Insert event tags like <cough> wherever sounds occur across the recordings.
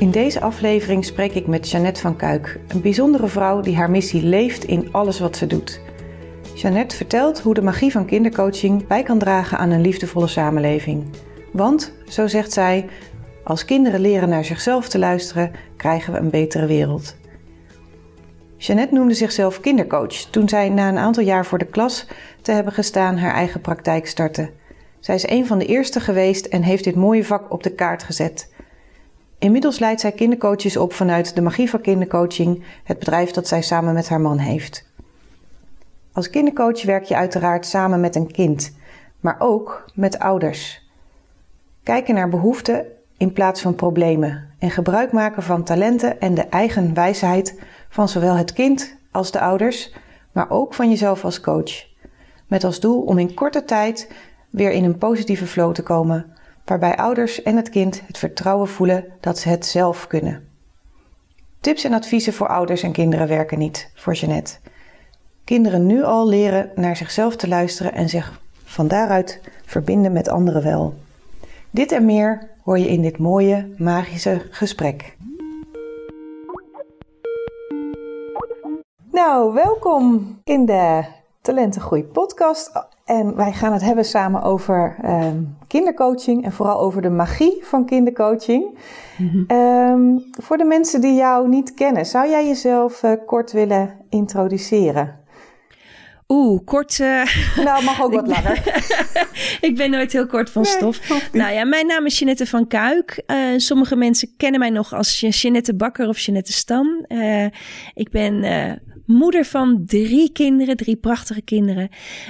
In deze aflevering spreek ik met Jeannette van Kuik, een bijzondere vrouw die haar missie leeft in alles wat ze doet. Jeannette vertelt hoe de magie van kindercoaching bij kan dragen aan een liefdevolle samenleving. Want, zo zegt zij, als kinderen leren naar zichzelf te luisteren, krijgen we een betere wereld. Jeannette noemde zichzelf kindercoach toen zij na een aantal jaar voor de klas te hebben gestaan haar eigen praktijk startte. Zij is een van de eerste geweest en heeft dit mooie vak op de kaart gezet. Inmiddels leidt zij kindercoaches op vanuit de Magie van Kindercoaching, het bedrijf dat zij samen met haar man heeft. Als kindercoach werk je uiteraard samen met een kind, maar ook met ouders. Kijken naar behoeften in plaats van problemen en gebruik maken van talenten en de eigen wijsheid van zowel het kind als de ouders, maar ook van jezelf als coach. Met als doel om in korte tijd weer in een positieve flow te komen, waarbij ouders en het kind het vertrouwen voelen dat ze het zelf kunnen. Tips en adviezen voor ouders en kinderen werken niet, voor Jeannette. Kinderen nu al leren naar zichzelf te luisteren en zich van daaruit verbinden met anderen wel. Dit en meer hoor je in dit mooie, magische gesprek. Nou, welkom in de Talentengroei podcast. En wij gaan het hebben samen over um, kindercoaching en vooral over de magie van kindercoaching. Mm um, voor de mensen die jou niet kennen, zou jij jezelf uh, kort willen introduceren? Oeh, kort. Uh... <laughs> Nou, mag ook <laughs> wat langer. <laughs> ik ben nooit heel kort van stof. Nou ja, mijn naam is Jeanette van Kuik. Uh, sommige mensen kennen mij nog als Jeanette Bakker of Jeanette Stam. Uh, ik ben moeder van drie kinderen, drie prachtige kinderen.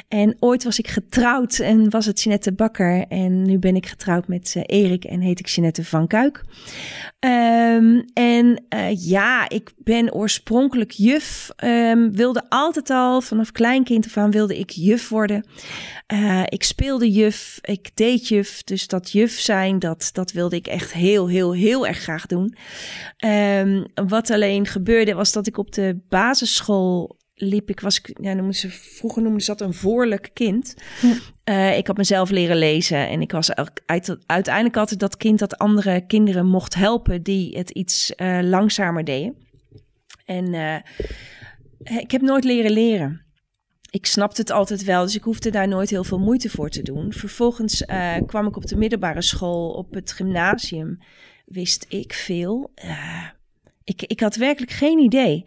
En ooit was ik getrouwd en was het Jeanette Bakker. En nu ben ik getrouwd met uh, Erik en heet ik Jeanette van Kuik. Um, en uh, ja, ik ben oorspronkelijk juf. Um, wilde altijd al, vanaf kleinkind af aan wilde ik juf worden. Uh, ik speelde juf, ik deed juf. Dus dat juf zijn, dat, dat wilde ik echt heel, heel, heel erg graag doen. Um, wat alleen gebeurde was dat ik op de basisschool liep ik, was ik, ja, noemden ze, vroeger noemden ze dat een voorlijk kind. Hm. Uh, ik had mezelf leren lezen en ik was uit, uiteindelijk altijd dat kind dat andere kinderen mocht helpen die het iets uh, langzamer deden. En uh, ik heb nooit leren leren. Ik snapte het altijd wel, dus ik hoefde daar nooit heel veel moeite voor te doen. Vervolgens kwam ik op de middelbare school, op het gymnasium, wist ik veel. ik, ik had werkelijk geen idee.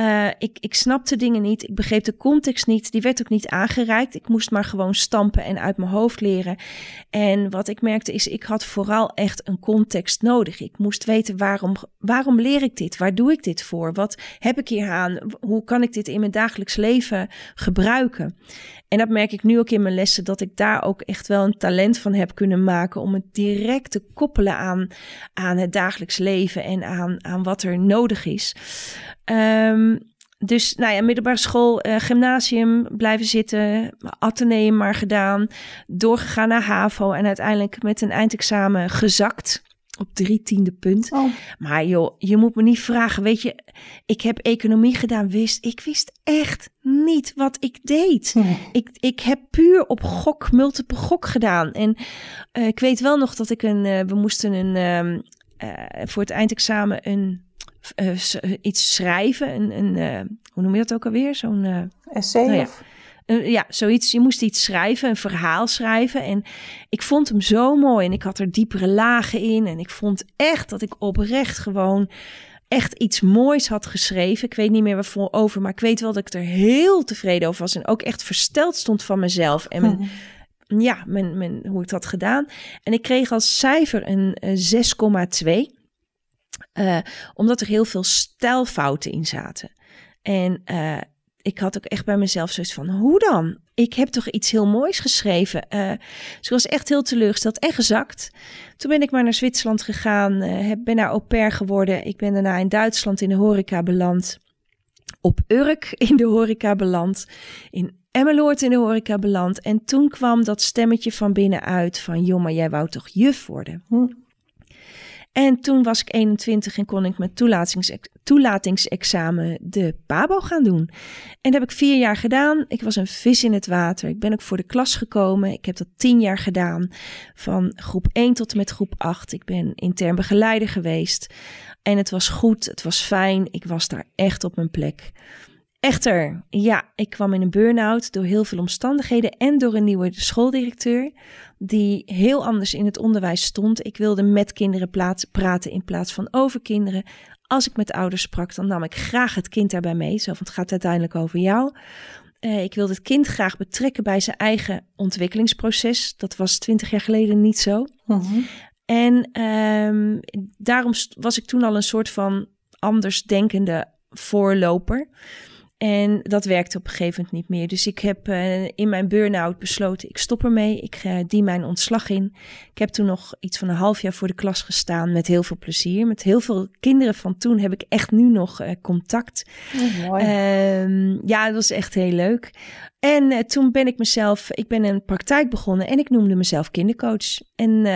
Uh, ik, ik snapte dingen niet. Ik begreep de context niet. Die werd ook niet aangereikt. Ik moest maar gewoon stampen en uit mijn hoofd leren. En wat ik merkte is, ik had vooral echt een context nodig. Ik moest weten waarom, waarom leer ik dit? Waar doe ik dit voor? Wat heb ik hier aan? Hoe kan ik dit in mijn dagelijks leven gebruiken? En dat merk ik nu ook in mijn lessen, dat ik daar ook echt wel een talent van heb kunnen maken om het direct te koppelen aan, aan het dagelijks leven en aan, aan wat er nodig is. Um, dus nou ja, middelbare school, uh, gymnasium blijven zitten, ateneum maar gedaan, doorgegaan naar HAVO en uiteindelijk met een eindexamen gezakt op drie tiende punt. Oh. Maar joh, je moet me niet vragen. Weet je, ik heb economie gedaan. Wist, ik wist echt niet wat ik deed. Ik, ik heb puur op gok, multiple gok gedaan. En uh, ik weet wel nog dat ik een, uh, we moesten een, uh, voor het eindexamen een iets schrijven. Een, een hoe noem je dat ook alweer? Zo'n essay. Nou ja. of? Uh, ja, zoiets. Je moest iets schrijven, een verhaal schrijven. En ik vond hem zo mooi. En ik had er diepere lagen in. En ik vond echt dat ik oprecht gewoon echt iets moois had geschreven. Ik weet niet meer waarvoor over, maar ik weet wel dat ik er heel tevreden over was. En ook echt versteld stond van mezelf. En mijn, <laughs> ja, mijn, mijn, hoe ik dat had gedaan. En ik kreeg als cijfer een, een 6,2. Uh, omdat er heel veel stijlfouten in zaten. En uh, ik had ook echt bij mezelf zoiets van, hoe dan? Ik heb toch iets heel moois geschreven. Uh, ze was echt heel teleurgesteld en gezakt. Toen ben ik maar naar Zwitserland gegaan, uh, ben daar au geworden. Ik ben daarna in Duitsland in de horeca beland. Op Urk in de horeca beland. In Emmeloord in de horeca beland. En toen kwam dat stemmetje van binnenuit van, joh, maar jij wou toch juf worden? Hm. En toen was ik 21 en kon ik mijn toelatingsexamen de PABO gaan doen. En dat heb ik vier jaar gedaan. Ik was een vis in het water. Ik ben ook voor de klas gekomen. Ik heb dat tien jaar gedaan. Van groep 1 tot en met groep 8. Ik ben intern begeleider geweest. En het was goed, het was fijn. Ik was daar echt op mijn plek. Echter, ja, ik kwam in een burn-out door heel veel omstandigheden en door een nieuwe schooldirecteur die heel anders in het onderwijs stond. Ik wilde met kinderen praten in plaats van over kinderen. Als ik met ouders sprak, dan nam ik graag het kind daarbij mee. Zo, want het gaat uiteindelijk over jou. Uh, ik wilde het kind graag betrekken bij zijn eigen ontwikkelingsproces. Dat was twintig jaar geleden niet zo. Mhm. En um, daarom was ik toen al een soort van anders denkende voorloper. En dat werkte op een gegeven moment niet meer. Dus ik heb uh, in mijn burn-out besloten, ik stop ermee. Ik uh, dien mijn ontslag in. Ik heb toen nog iets van een half jaar voor de klas gestaan met heel veel plezier. Met heel veel kinderen van toen heb ik echt nu nog uh, contact. Oh, mooi. Um, ja, dat was echt heel leuk. En toen ben ik mezelf, ik ben een praktijk begonnen en ik noemde mezelf kindercoach. En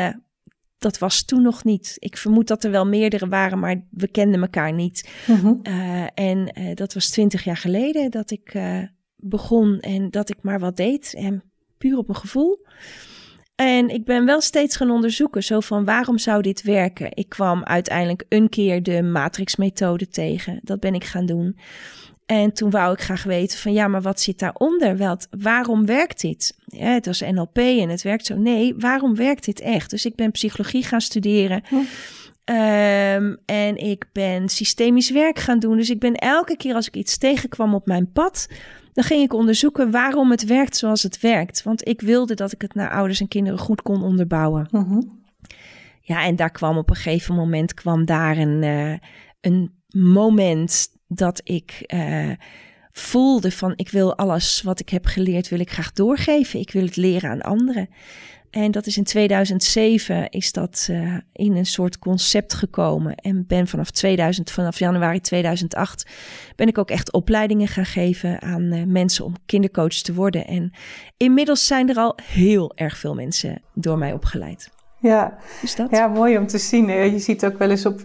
dat was toen nog niet. Ik vermoed dat er wel meerdere waren, maar we kenden elkaar niet. Mhm. Eh, en uh, dat was twintig jaar geleden dat ik uh, begon en dat ik maar wat deed. En puur op mijn gevoel. En ik ben wel steeds gaan onderzoeken, zo van waarom zou dit werken? Ik kwam uiteindelijk een keer de matrixmethode tegen. Dat ben ik gaan doen. En toen wou ik graag weten van ja, maar wat zit daaronder? Wel, waarom werkt dit? Ja, het was NLP en het werkt zo. Nee, waarom werkt dit echt? Dus ik ben psychologie gaan studeren. Hm. Um, en ik ben systemisch werk gaan doen. Dus ik ben elke keer als ik iets tegenkwam op mijn pad, dan ging ik onderzoeken waarom het werkt zoals het werkt. Want ik wilde dat ik het naar ouders en kinderen goed kon onderbouwen. Mhm. Ja, en daar kwam op een gegeven moment kwam daar een, uh, een moment dat ik uh, voelde van ik wil alles wat ik heb geleerd, wil ik graag doorgeven. Ik wil het leren aan anderen. En dat is in 2007 is dat uh, in een soort concept gekomen. En ben vanaf 2000, vanaf januari 2008, ben ik ook echt opleidingen gaan geven aan uh, mensen om kindercoach te worden. En inmiddels zijn er al heel erg veel mensen door mij opgeleid. Ja, dat? ja mooi om te zien. Je ziet ook wel eens op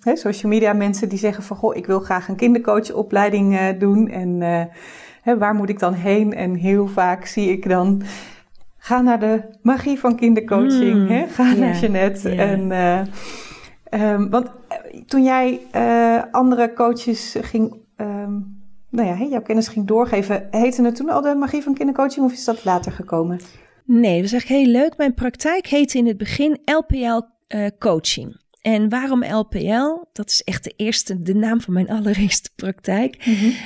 hè, social media mensen die zeggen van goh, ik wil graag een kindercoachopleiding uh, doen en uh, hè, waar moet ik dan heen? En heel vaak zie ik dan ga naar de magie van kindercoaching, mm, hè? ga naar Jeanette. En, uh, um, want toen jij andere coaches ging, um, nou ja, jouw kennis ging doorgeven, heette het toen al de magie van kindercoaching of is dat later gekomen? Nee, dat is eigenlijk heel leuk. Mijn praktijk heette in het begin LPL coaching. En waarom LPL? Dat is echt de eerste, de naam van mijn <laughs> allereerste praktijk.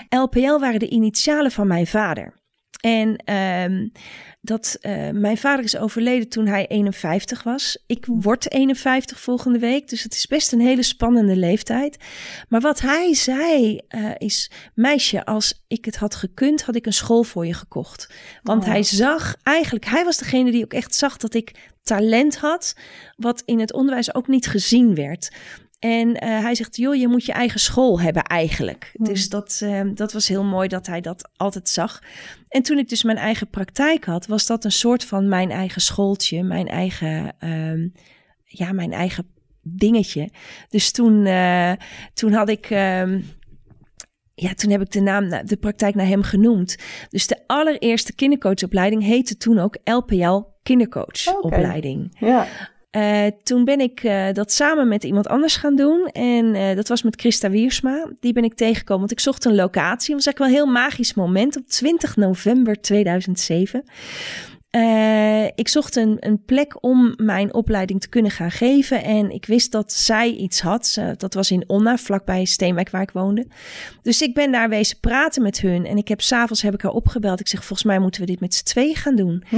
LPL mhm. waren de initialen van mijn vader. En um, dat uh, mijn vader is overleden toen hij 51 was. Ik word 51 volgende week, dus het is best een hele spannende leeftijd. Maar wat hij zei uh, is: meisje, als ik het had gekund, had ik een school voor je gekocht. Want oh. hij zag eigenlijk, hij was degene die ook echt zag dat ik talent had, wat in het onderwijs ook niet gezien werd. En uh, hij zegt, joh, je moet je eigen school hebben eigenlijk. Hmm. Dus dat, uh, dat was heel mooi dat hij dat altijd zag. En toen ik dus mijn eigen praktijk had, was dat een soort van mijn eigen schooltje, mijn eigen, uh, ja, mijn eigen dingetje. Dus toen, uh, toen had ik ehm, ja, toen heb ik de naam, de praktijk naar hem genoemd. Dus de allereerste kindercoachopleiding heette toen ook LPL kindercoachopleiding. Ja. Uh, toen ben ik uh, dat samen met iemand anders gaan doen. En uh, dat was met Christa Wiersma. Die ben ik tegengekomen, want ik zocht een locatie. Het was eigenlijk wel een heel magisch moment op 20 november 2007. Uh, ik zocht een, een plek om mijn opleiding te kunnen gaan geven. En ik wist dat zij iets had. dat was in Onna, vlakbij Steenwijk waar ik woonde. Dus ik ben daar wezen praten met hun. En ik heb s'avonds heb ik haar opgebeld. Ik zeg, volgens mij moeten we dit met z'n twee gaan doen. Hm.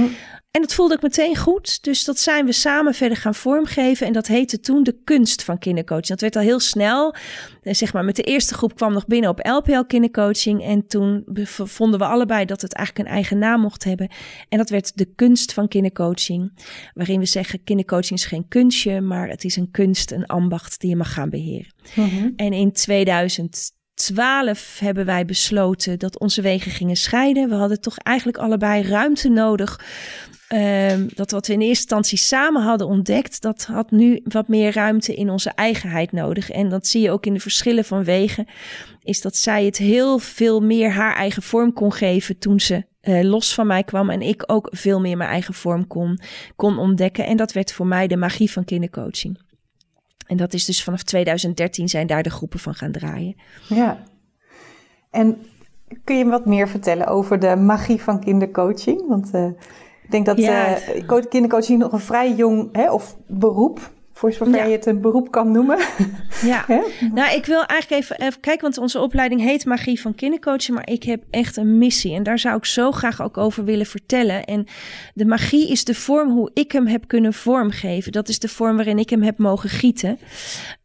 En het voelde ik meteen goed. Dus dat zijn we samen verder gaan vormgeven. En dat heette toen de kunst van kindercoaching. Dat werd al heel snel. Eh, zeg maar, met de eerste groep kwam nog binnen op LPL kindercoaching. En toen vonden we allebei dat het eigenlijk een eigen naam mocht hebben. En dat werd de kunst van kindercoaching. Waarin we zeggen, kindercoaching is geen kunstje, maar het is een kunst, een ambacht die je mag gaan beheren. Mhm. En in 2012 hebben wij besloten dat onze wegen gingen scheiden. We hadden toch eigenlijk allebei ruimte nodig Um, dat wat we in eerste instantie samen hadden ontdekt, dat had nu wat meer ruimte in onze eigenheid nodig. En dat zie je ook in de verschillen van wegen, is dat zij het heel veel meer haar eigen vorm kon geven toen ze uh, los van mij kwam en ik ook veel meer mijn eigen vorm kon, kon ontdekken. En dat werd voor mij de magie van kindercoaching. En dat is dus vanaf 2013 zijn daar de groepen van gaan draaien. Ja. En kun je wat meer vertellen over de magie van kindercoaching? Want uh, ik denk dat ja. uh, kindercoaching nog een vrij jong hè, of beroep voor zover je het een beroep kan noemen. Ja, <laughs> nou ik wil eigenlijk even, even, kijken, want onze opleiding heet Magie van Kindercoaching, maar ik heb echt een missie en daar zou ik zo graag ook over willen vertellen. En de magie is de vorm hoe ik hem heb kunnen vormgeven. Dat is de vorm waarin ik hem heb mogen gieten.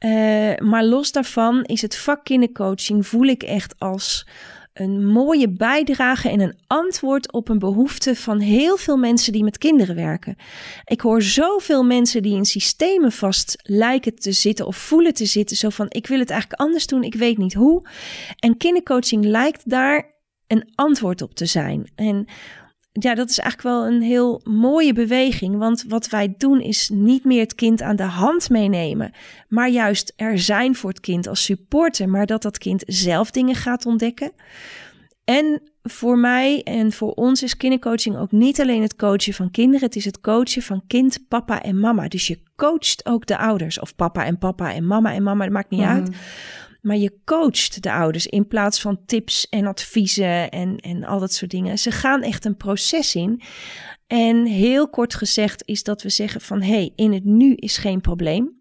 Uh, maar los daarvan is het vak kindercoaching, voel ik echt als een mooie bijdrage en een antwoord op een behoefte van heel veel mensen die met kinderen werken. Ik hoor zoveel mensen die in systemen vast lijken te zitten of voelen te zitten. Zo van: ik wil het eigenlijk anders doen, ik weet niet hoe. En kindercoaching lijkt daar een antwoord op te zijn. En ja, dat is eigenlijk wel een heel mooie beweging. Want wat wij doen is niet meer het kind aan de hand meenemen, maar juist er zijn voor het kind als supporter, maar dat dat kind zelf dingen gaat ontdekken. En voor mij en voor ons is kindercoaching ook niet alleen het coachen van kinderen, het is het coachen van kind, papa en mama. Dus je coacht ook de ouders, of papa en papa en mama en mama, dat maakt niet mhm. uit. Maar je coacht de ouders in plaats van tips en adviezen en, en al dat soort dingen. Ze gaan echt een proces in. En heel kort gezegd is dat we zeggen van hé, hey, in het nu is geen probleem.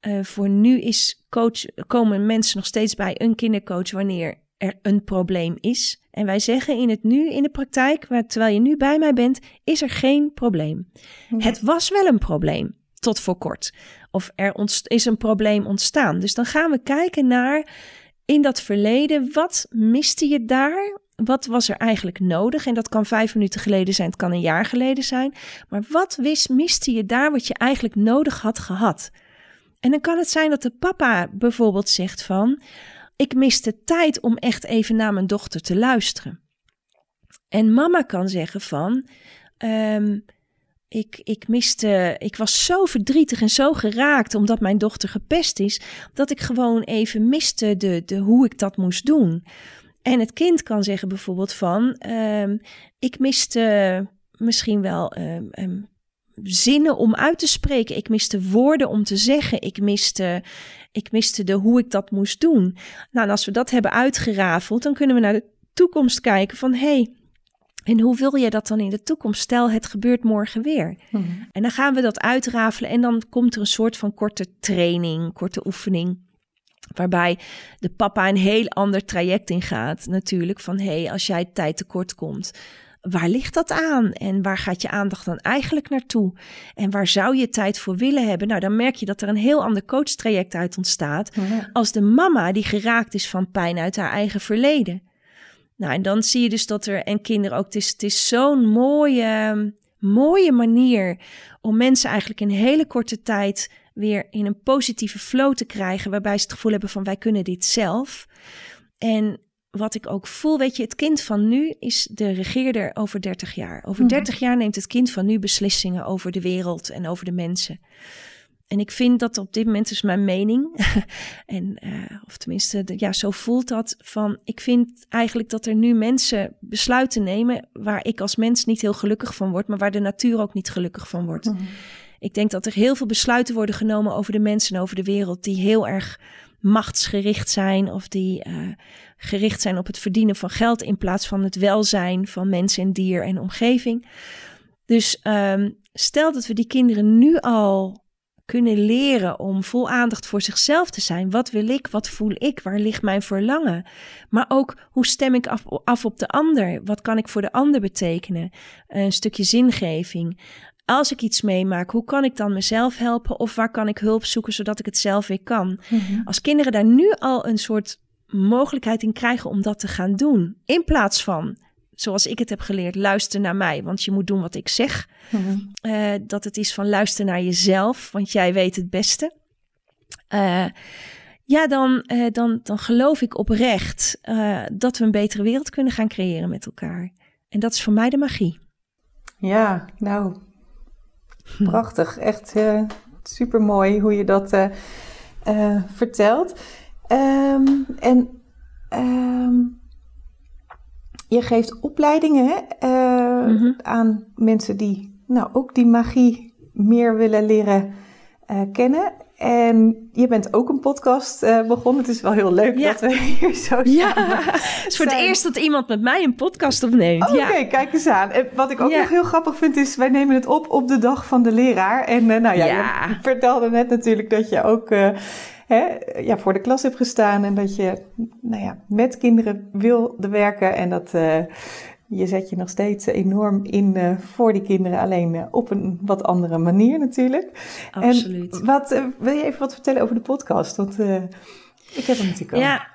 Uh, voor nu is coach, komen mensen nog steeds bij een kindercoach wanneer er een probleem is. En wij zeggen in het nu, in de praktijk, terwijl je nu bij mij bent, is er geen probleem. Het was wel een probleem tot voor kort. Of er is een probleem ontstaan. Dus dan gaan we kijken naar in dat verleden, wat miste je daar? Wat was er eigenlijk nodig? En dat kan vijf minuten geleden zijn, het kan een jaar geleden zijn. Maar wat wist, miste je daar wat je eigenlijk nodig had gehad? En dan kan het zijn dat de papa bijvoorbeeld zegt van, ik miste tijd om echt even naar mijn dochter te luisteren. En mama kan zeggen van, um, ik, ik miste, ik was zo verdrietig en zo geraakt omdat mijn dochter gepest is, dat ik gewoon even miste de, de, hoe ik dat moest doen. En het kind kan zeggen bijvoorbeeld van, um, ik miste misschien wel um, zinnen om uit te spreken. Ik miste woorden om te zeggen. Ik miste, ik miste de hoe ik dat moest doen. Nou, en als we dat hebben uitgerafeld, dan kunnen we naar de toekomst kijken van, hey, en hoe wil je dat dan in de toekomst? Stel, het gebeurt morgen weer. Mhm. En dan gaan we dat uitrafelen en dan komt er een soort van korte training, korte oefening. Waarbij de papa een heel ander traject ingaat. Natuurlijk van, hé, hey, als jij tijd tekort komt, waar ligt dat aan? En waar gaat je aandacht dan eigenlijk naartoe? En waar zou je tijd voor willen hebben? Nou, dan merk je dat er een heel ander coachtraject uit ontstaat. Als de mama die geraakt is van pijn uit haar eigen verleden. Nou, en dan zie je dus dat er, en kinderen ook, het is, het is zo'n mooie, mooie manier om mensen eigenlijk in hele korte tijd weer in een positieve flow te krijgen, waarbij ze het gevoel hebben van wij kunnen dit zelf. En wat ik ook voel, weet je, het kind van nu is de regeerder over 30 jaar. Over 30 mhm. jaar neemt het kind van nu beslissingen over de wereld en over de mensen. En ik vind dat op dit moment is mijn mening. <laughs> en, uh, of tenminste, ja, zo voelt dat. Van ik vind eigenlijk dat er nu mensen besluiten nemen. waar ik als mens niet heel gelukkig van word. maar waar de natuur ook niet gelukkig van wordt. Mhm. Ik denk dat er heel veel besluiten worden genomen over de mensen en over de wereld. die heel erg machtsgericht zijn. of die uh, gericht zijn op het verdienen van geld. in plaats van het welzijn van mensen en dier en omgeving. Dus um, stel dat we die kinderen nu al kunnen leren om vol aandacht voor zichzelf te zijn. Wat wil ik? Wat voel ik? Waar ligt mijn verlangen? Maar ook hoe stem ik af, af op de ander? Wat kan ik voor de ander betekenen? Een stukje zingeving. Als ik iets meemaak, hoe kan ik dan mezelf helpen? Of waar kan ik hulp zoeken zodat ik het zelf weer kan? Mhm. Als kinderen daar nu al een soort mogelijkheid in krijgen om dat te gaan doen, in plaats van zoals ik het heb geleerd, luister naar mij, want je moet doen wat ik zeg. Mhm. Uh, dat het is van luister naar jezelf, want jij weet het beste. Uh, ja, dan, uh, dan, dan geloof ik oprecht dat we een betere wereld kunnen gaan creëren met elkaar. En dat is voor mij de magie. Ja, nou, prachtig. Echt super mooi hoe je dat vertelt. Um, en um, je geeft opleidingen hè, uh, mm -hmm. aan mensen die nou, ook die magie meer willen leren uh, kennen. En je bent ook een podcast uh, begonnen. Het is wel heel leuk ja. dat we hier zo Ja, <laughs> het is voor het eerst dat iemand met mij een podcast opneemt. Oh, Oké, ja. okay, kijk eens aan. En wat ik ook nog heel grappig vind is, wij nemen het op op de dag van de leraar. En uh, nou ja, ja. je vertelde net natuurlijk dat je ook... Hè, ja, voor de klas hebt gestaan en dat je nou ja, met kinderen wilde werken. En dat uh, je zet je nog steeds enorm in uh, voor die kinderen, alleen uh, op een wat andere manier natuurlijk. Absoluut. En wat, wil je even wat vertellen over de podcast? Want ik heb hem natuurlijk al. Ja.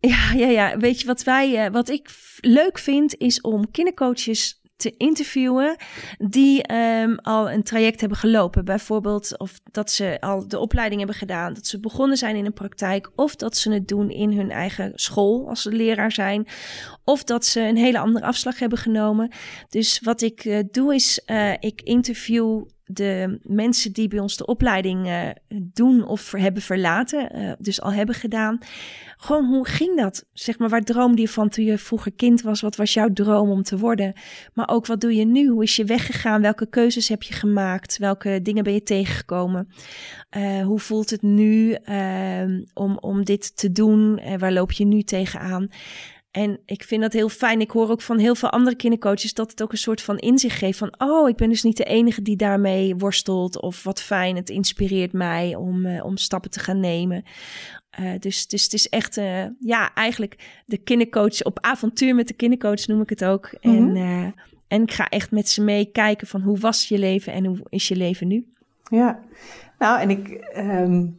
Ja, ja, ja. Weet je wat wij, wat ik leuk vind, is om kindercoaches te interviewen die um, al een traject hebben gelopen. Bijvoorbeeld of dat ze al de opleiding hebben gedaan, dat ze begonnen zijn in een praktijk, of dat ze het doen in hun eigen school als ze leraar zijn, of dat ze een hele andere afslag hebben genomen. Dus wat ik uh, doe is, uh, ik interview de mensen die bij ons de opleiding uh, doen of hebben verlaten, uh, dus al hebben gedaan. Gewoon, hoe ging dat? Zeg maar, waar droomde je van toen je vroeger kind was? Wat was jouw droom om te worden? Maar ook, wat doe je nu? Hoe is je weggegaan? Welke keuzes heb je gemaakt? Welke dingen ben je tegengekomen? Uh, hoe voelt het nu om, om dit te doen? waar loop je nu tegenaan? En ik vind dat heel fijn. Ik hoor ook van heel veel andere kindercoaches dat het ook een soort van inzicht geeft van, oh, ik ben dus niet de enige die daarmee worstelt. Of wat fijn, het inspireert mij om, uh, om stappen te gaan nemen. Uh, dus, dus het is echt, uh, ja, eigenlijk de kindercoach op avontuur met de kindercoach noem ik het ook. Mm -hmm. En, en ik ga echt met ze mee kijken van hoe was je leven en hoe is je leven nu. Ja, nou en ik... Um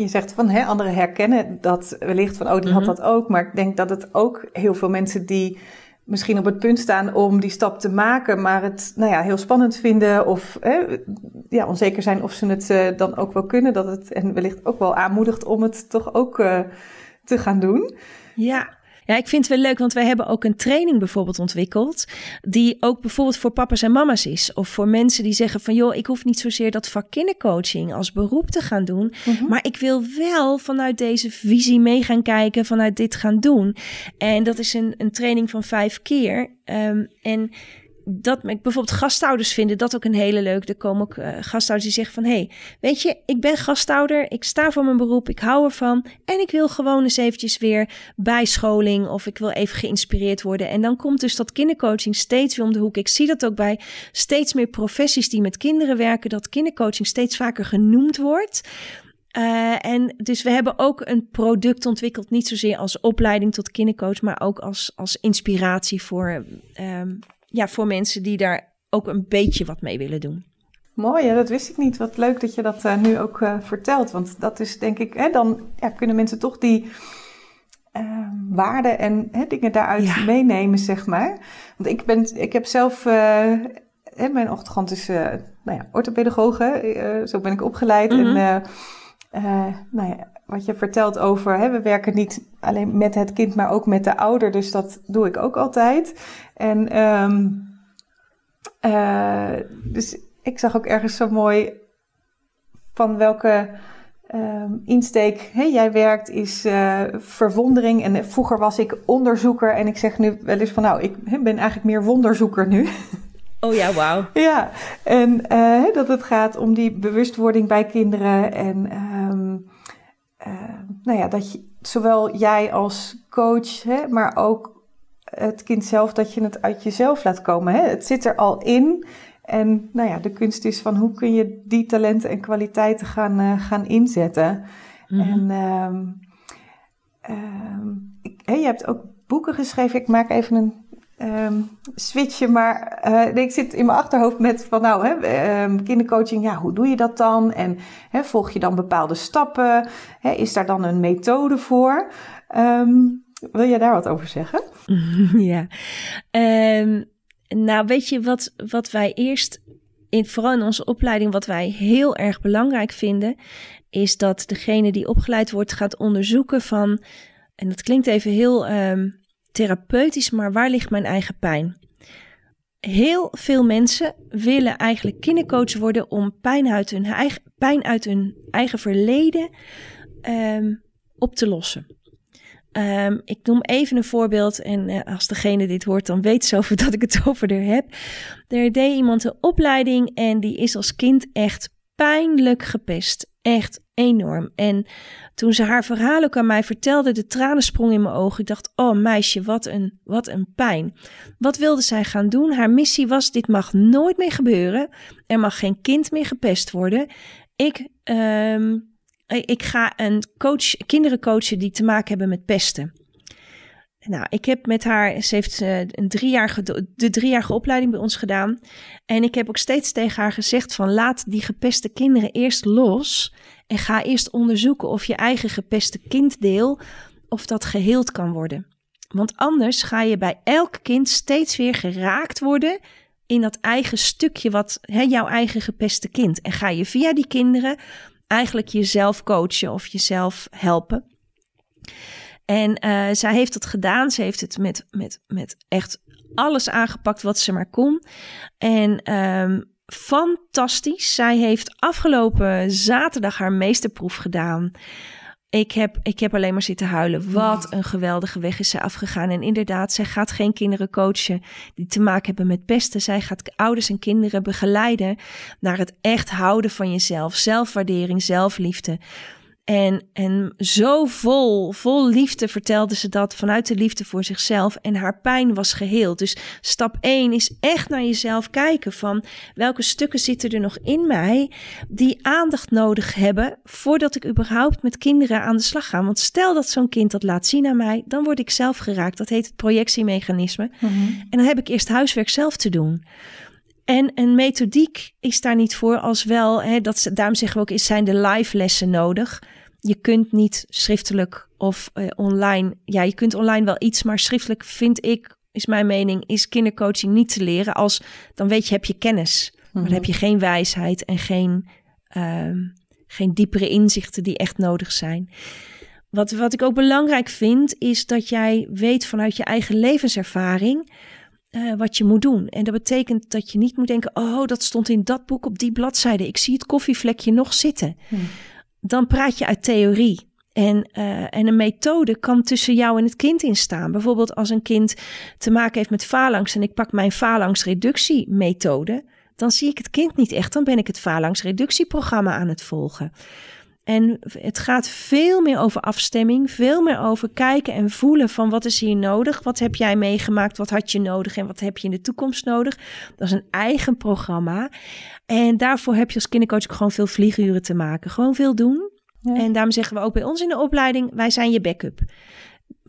je zegt van hè, anderen herkennen dat wellicht van, oh, die had mm -hmm. dat ook. Maar ik denk dat het ook heel veel mensen die misschien op het punt staan om die stap te maken, maar het nou ja, heel spannend vinden of hè, ja, onzeker zijn of ze het uh, dan ook wel kunnen. Dat het en wellicht ook wel aanmoedigt om het toch ook uh, te gaan doen. Ja. Ja, ik vind het wel leuk, want wij hebben ook een training bijvoorbeeld ontwikkeld. Die ook bijvoorbeeld voor papa's en mama's is. Of voor mensen die zeggen van joh, ik hoef niet zozeer dat vak kindercoaching als beroep te gaan doen. Mm -hmm. Maar ik wil wel vanuit deze visie mee gaan kijken, vanuit dit gaan doen. En dat is een, een training van vijf keer. Um, en dat bijvoorbeeld gasthouders vinden dat ook een hele leuk. Er komen ook uh, gasthouders die zeggen van... hé, hey, weet je, ik ben gasthouder, ik sta voor mijn beroep, ik hou ervan... en ik wil gewoon eens eventjes weer bijscholing... of ik wil even geïnspireerd worden. En dan komt dus dat kindercoaching steeds weer om de hoek. Ik zie dat ook bij steeds meer professies die met kinderen werken... dat kindercoaching steeds vaker genoemd wordt... Uh, en dus we hebben ook een product ontwikkeld, niet zozeer als opleiding tot kindercoach, maar ook als, als inspiratie voor, um, ja, voor mensen die daar ook een beetje wat mee willen doen. Mooi, ja, dat wist ik niet. Wat leuk dat je dat uh, nu ook uh, vertelt. Want dat is denk ik, hè, dan ja, kunnen mensen toch die uh, waarden en hè, dingen daaruit ja. meenemen, zeg maar. Want ik, ben, ik heb zelf, hè, mijn achtergrond is nou ja, orthopedagoge. zo ben ik opgeleid. Mm -hmm. En nou ja, wat je vertelt over, hè, we werken niet alleen met het kind, maar ook met de ouder. Dus dat doe ik ook altijd. En um, uh, dus ik zag ook ergens zo mooi van welke um, insteek hè, jij werkt, is uh, verwondering. En vroeger was ik onderzoeker en ik zeg nu wel eens van nou, ik ben eigenlijk meer wonderzoeker nu. <laughs> Oh ja, wauw. Ja, en uh, dat het gaat om die bewustwording bij kinderen en um, uh, nou ja, dat je, zowel jij als coach, hè, maar ook het kind zelf, dat je het uit jezelf laat komen. Hè? Het zit er al in. En nou ja, de kunst is van hoe kun je die talenten en kwaliteiten gaan, gaan inzetten. Mhm. En ehm, ehm, je hebt ook boeken geschreven. Ik maak even een um, switchen, maar uh, ik zit in mijn achterhoofd met van nou, hè, um, kindercoaching, ja, hoe doe je dat dan? En hè, volg je dan bepaalde stappen? Hè, is daar dan een methode voor? Um, wil jij daar wat over zeggen? <laughs> ja, nou weet je wat, wat wij eerst, in, vooral in onze opleiding, wat wij heel erg belangrijk vinden, is dat degene die opgeleid wordt gaat onderzoeken van, en dat klinkt even heel therapeutisch, maar waar ligt mijn eigen pijn? Heel veel mensen willen eigenlijk kindercoach worden om pijn uit hun eigen, pijn uit hun eigen verleden ehm, op te lossen. Ehm, ik noem even een voorbeeld en uh, als degene dit hoort, dan weet ze <laughs> dat ik het over er heb. Er deed iemand een opleiding en die is als kind echt pijnlijk gepest. Echt enorm. En toen ze haar verhaal ook aan mij vertelde, de tranen sprongen in mijn ogen. Ik dacht, oh meisje, wat een, wat een pijn. Wat wilde zij gaan doen? Haar missie was, dit mag nooit meer gebeuren. Er mag geen kind meer gepest worden. Ik, ehm, ik ga een coach, kinderen coachen die te maken hebben met pesten. Nou, ik heb met haar, ze heeft uh, een driejarige, de driejarige opleiding bij ons gedaan. En ik heb ook steeds tegen haar gezegd van laat die gepeste kinderen eerst los. En ga eerst onderzoeken of je eigen gepeste kinddeel, of dat geheeld kan worden. Want anders ga je bij elk kind steeds weer geraakt worden in dat eigen stukje, wat hè, jouw eigen gepeste kind. En ga je via die kinderen eigenlijk jezelf coachen of jezelf helpen. En uh, zij heeft het gedaan. Ze heeft het met, met, met echt alles aangepakt wat ze maar kon. En um, fantastisch. Zij heeft afgelopen zaterdag haar meesterproef gedaan. Ik heb, ik heb alleen maar zitten huilen. Wat een geweldige weg is zij afgegaan. En inderdaad, zij gaat geen kinderen coachen die te maken hebben met pesten. Zij gaat ouders en kinderen begeleiden naar het echt houden van jezelf. Zelfwaardering, zelfliefde. En, en zo vol, vol liefde vertelde ze dat vanuit de liefde voor zichzelf. En haar pijn was geheeld. Dus stap 1 is echt naar jezelf kijken van welke stukken zitten er nog in mij die aandacht nodig hebben voordat ik überhaupt met kinderen aan de slag ga. Want stel dat zo'n kind dat laat zien aan mij, dan word ik zelf geraakt. Dat heet het projectiemechanisme. Mhm. En dan heb ik eerst huiswerk zelf te doen. En een methodiek is daar niet voor als wel, hè, dat, daarom zeggen we ook, is zijn de live lessen nodig je kunt niet schriftelijk of uh, online. Ja, je kunt online wel iets, maar schriftelijk vind ik, is mijn mening, is kindercoaching niet te leren. Als dan weet je, heb je kennis, maar dan mhm. heb je geen wijsheid en geen, uh, geen diepere inzichten die echt nodig zijn. Wat, wat ik ook belangrijk vind, is dat jij weet vanuit je eigen levenservaring. Uh, wat je moet doen. En dat betekent dat je niet moet denken: oh, dat stond in dat boek op die bladzijde. Ik zie het koffievlekje nog zitten. Hmm dan praat je uit theorie. En, uh, en een methode kan tussen jou en het kind instaan. Bijvoorbeeld als een kind te maken heeft met phalanx en ik pak mijn phalanx reductiemethode, dan zie ik het kind niet echt. Dan ben ik het phalanx reductieprogramma aan het volgen. En het gaat veel meer over afstemming, veel meer over kijken en voelen van wat is hier nodig, wat heb jij meegemaakt, wat had je nodig en wat heb je in de toekomst nodig. Dat is een eigen programma. En daarvoor heb je als kindercoach ook gewoon veel vlieguren te maken. Gewoon veel doen. En daarom zeggen we ook bij ons in de opleiding, wij zijn je backup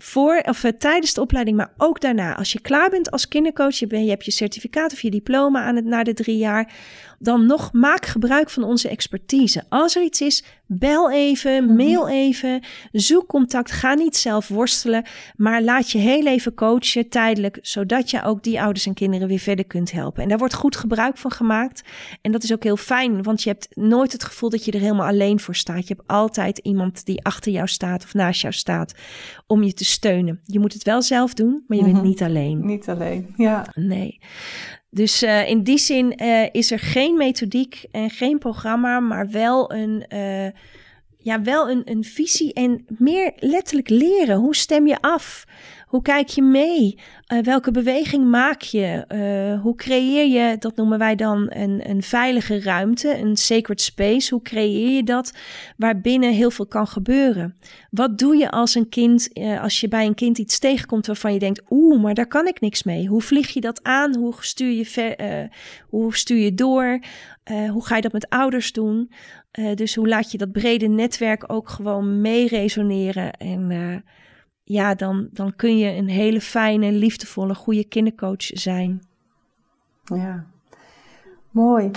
voor of uh, tijdens de opleiding, maar ook daarna. Als je klaar bent als kindercoach, je, ben, je hebt je certificaat of je diploma aan het, na de drie jaar, dan nog maak gebruik van onze expertise. Als er iets is, bel even, mhm. mail even, zoek contact, ga niet zelf worstelen, maar laat je heel even coachen tijdelijk, zodat je ook die ouders en kinderen weer verder kunt helpen. En daar wordt goed gebruik van gemaakt. En dat is ook heel fijn, want je hebt nooit het gevoel dat je er helemaal alleen voor staat. Je hebt altijd iemand die achter jou staat of naast jou staat om je te steunen. Je moet het wel zelf doen, maar je bent mhm. niet alleen. Niet alleen, ja. Nee. Dus uh, in die zin uh, is er geen methodiek en geen programma, maar wel een, uh, ja, wel een, een visie en meer letterlijk leren. Hoe stem je af? Hoe kijk je mee? Uh, welke beweging maak je? Uh, hoe creëer je, dat noemen wij dan een, een veilige ruimte, een sacred space. Hoe creëer je dat waarbinnen heel veel kan gebeuren? Wat doe je als een kind, uh, als je bij een kind iets tegenkomt waarvan je denkt, oeh, maar daar kan ik niks mee. Hoe vlieg je dat aan? Hoe stuur je, ver, hoe stuur je door? hoe ga je dat met ouders doen? dus hoe laat je dat brede netwerk ook gewoon mee resoneren en ja, dan, dan kun je een hele fijne, liefdevolle, goede kindercoach zijn. Ja, mooi.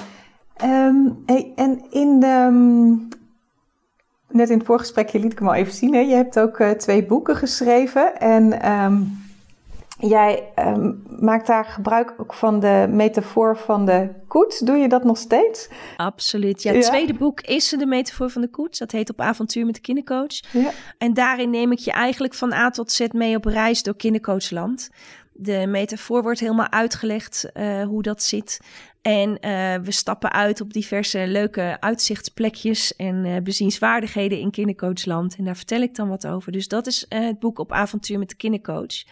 Hey, en in de, um, net in het voorgesprekje liet ik hem al even zien. Hè? Je hebt ook uh, twee boeken geschreven. En um, Jij um, maakt daar gebruik ook van de metafoor van de koets. Doe je dat nog steeds? Absoluut. Ja, het tweede boek is de metafoor van de koets. Dat heet Op avontuur met de kindercoach. Ja. En daarin neem ik je eigenlijk van A tot Z mee op reis door kindercoachland. De metafoor wordt helemaal uitgelegd uh, hoe dat zit. En uh, we stappen uit op diverse leuke uitzichtsplekjes en uh, bezienswaardigheden in kindercoachland. En daar vertel ik dan wat over. Dus dat is het boek Op avontuur met de kindercoach.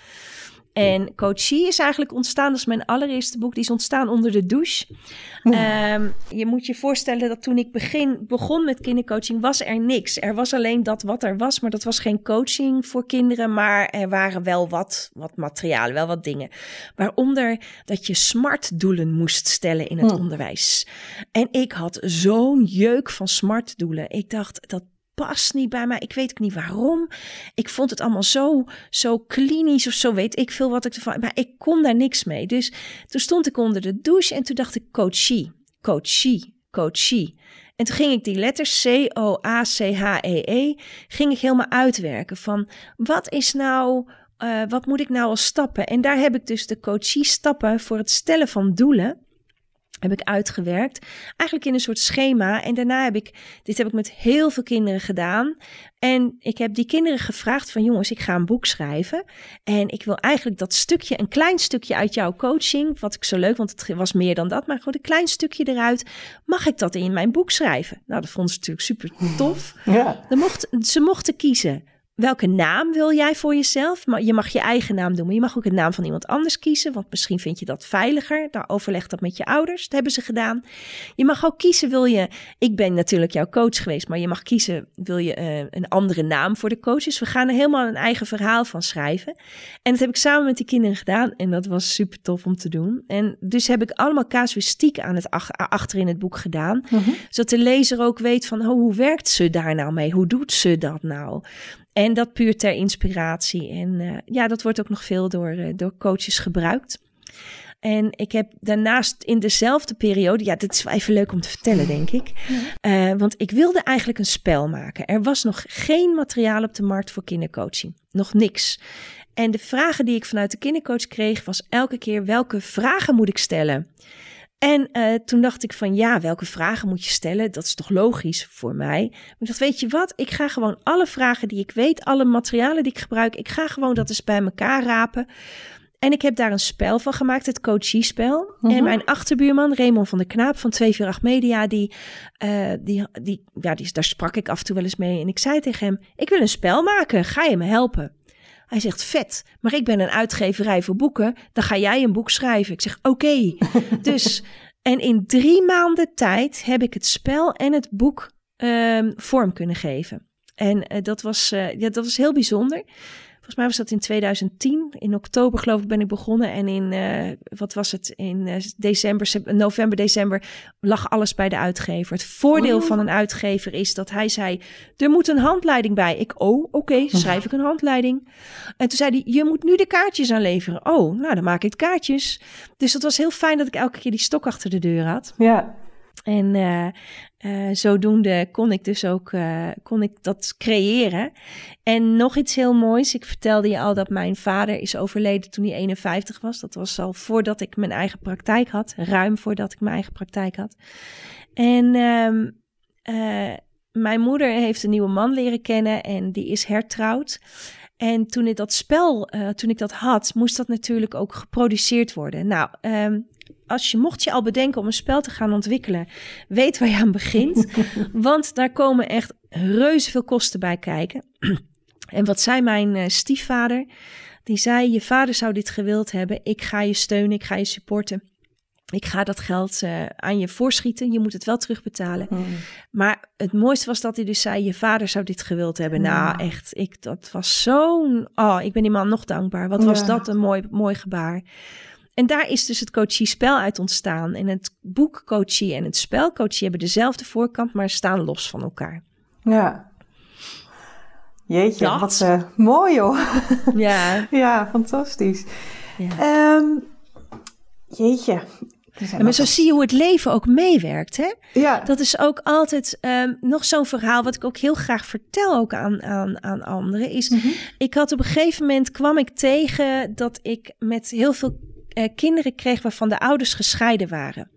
En Coachie is eigenlijk ontstaan, dat is mijn allereerste boek, die is ontstaan onder de douche. Um, je moet je voorstellen dat toen ik begin, begon met kindercoaching, was er niks. Er was alleen dat wat er was, maar dat was geen coaching voor kinderen, maar er waren wel wat, wat materialen, wel wat dingen. Waaronder dat je smart doelen moest stellen in het hm. onderwijs. En ik had zo'n jeuk van smart doelen. Ik dacht, dat past niet bij mij. Ik weet ook niet waarom. Ik vond het allemaal zo, zo klinisch of zo weet ik veel wat ik ervan. Maar ik kon daar niks mee. Dus toen stond ik onder de douche en toen dacht ik coachie, coachie, coachie. En toen ging ik die letters C-O-A-C-H-E-E, -E, ging ik helemaal uitwerken van wat is nou, uh, wat moet ik nou als stappen? En daar heb ik dus de coachie stappen voor het stellen van doelen heb ik uitgewerkt. Eigenlijk in een soort schema. En daarna heb ik, dit heb ik met heel veel kinderen gedaan. En ik heb die kinderen gevraagd van jongens, ik ga een boek schrijven. En ik wil eigenlijk dat stukje, een klein stukje uit jouw coaching. Wat ik zo leuk, want het was meer dan dat. Maar gewoon een klein stukje eruit. Mag ik dat in mijn boek schrijven? Nou, dat vonden ze natuurlijk super tof. Ja. Dan mocht, ze mochten kiezen welke naam wil jij voor jezelf? Maar je mag je eigen naam doen, maar je mag ook een naam van iemand anders kiezen, want misschien vind je dat veiliger. Daar overleg dat met je ouders. Dat hebben ze gedaan. Je mag ook kiezen, wil je, ik ben natuurlijk jouw coach geweest, maar je mag kiezen, wil je uh, een andere naam voor de coaches? Dus we gaan er helemaal een eigen verhaal van schrijven. En dat heb ik samen met die kinderen gedaan en dat was super tof om te doen. En dus heb ik allemaal casuïstiek aan het ach achter in het boek gedaan, uh zodat de lezer ook weet van, oh, hoe werkt ze daar nou mee? Hoe doet ze dat nou? En dat puur ter inspiratie. En uh, ja, dat wordt ook nog veel door, uh, door coaches gebruikt. En ik heb daarnaast in dezelfde periode, ja, dit is wel even leuk om te vertellen, denk ik. Uh, want ik wilde eigenlijk een spel maken. Er was nog geen materiaal op de markt voor kindercoaching. Nog niks. En de vragen die ik vanuit de kindercoach kreeg, was elke keer: welke vragen moet ik stellen? En uh, toen dacht ik van ja, welke vragen moet je stellen? Dat is toch logisch voor mij. Maar ik dacht, weet je wat? Ik ga gewoon alle vragen die ik weet, alle materialen die ik gebruik, ik ga gewoon dat eens bij elkaar rapen. En ik heb daar een spel van gemaakt, het coachie-spel. En mhm. mijn achterbuurman, Raymond van der Knaap van 248 Media, die, uh, die, die, ja, die, daar sprak ik af en toe wel eens mee. En ik zei tegen hem, ik wil een spel maken, ga je me helpen? Hij zegt, vet, maar ik ben een uitgeverij voor boeken. Dan ga jij een boek schrijven. Ik zeg, oké. <laughs> dus, en in drie maanden tijd heb ik het spel en het boek um, vorm kunnen geven. En uh, dat, was, uh, ja, dat was heel bijzonder. Volgens mij was dat in 2010. In oktober geloof ik ben ik begonnen. En in, uh, wat was het, in uh, december, november, december lag alles bij de uitgever. Het voordeel oh. van een uitgever is dat hij zei, er moet een handleiding bij. Ik, oh, oké, okay, schrijf ik een handleiding. En toen zei hij, je moet nu de kaartjes aanleveren. Oh, nou dan maak ik kaartjes. Dus dat was heel fijn dat ik elke keer die stok achter de deur had. Ja. En uh, uh, zodoende kon ik dus ook uh, kon ik dat creëren. En nog iets heel moois. Ik vertelde je al dat mijn vader is overleden toen hij 51 was. Dat was al voordat ik mijn eigen praktijk had. Ruim voordat ik mijn eigen praktijk had. En um, mijn moeder heeft een nieuwe man leren kennen en die is hertrouwd. En toen ik dat spel, uh, toen ik dat had, moest dat natuurlijk ook geproduceerd worden. Nou, um, als je mocht je al bedenken om een spel te gaan ontwikkelen, weet waar je aan begint. <laughs> Want daar komen echt reuze veel kosten bij kijken. en wat zei mijn uh, stiefvader? Die zei: Je vader zou dit gewild hebben. Ik ga je steunen, ik ga je supporten. Ik ga dat geld uh, aan je voorschieten. Je moet het wel terugbetalen. Hmm. Maar het mooiste was dat hij dus zei: Je vader zou dit gewild hebben. Nou, echt. Ik, dat was zo'n. Oh, ik ben die man nog dankbaar. Wat was dat een mooi, mooi gebaar. En daar is dus het coachie-spel uit ontstaan. En het boek coachie en het spel coachie hebben dezelfde voorkant, maar staan los van elkaar. Ja. Jeetje, wat uh, mooi hoor. Ja. <laughs> ja, fantastisch. Ja. Um, jeetje. Ja, maar zo zie je hoe het leven ook meewerkt. Hè? Ja. Dat is ook altijd um, nog zo'n verhaal wat ik ook heel graag vertel ook aan, aan, aan anderen. Is, mm -hmm. ik had op een gegeven moment kwam ik tegen dat ik met heel veel uh, kinderen kreeg waarvan de ouders gescheiden waren.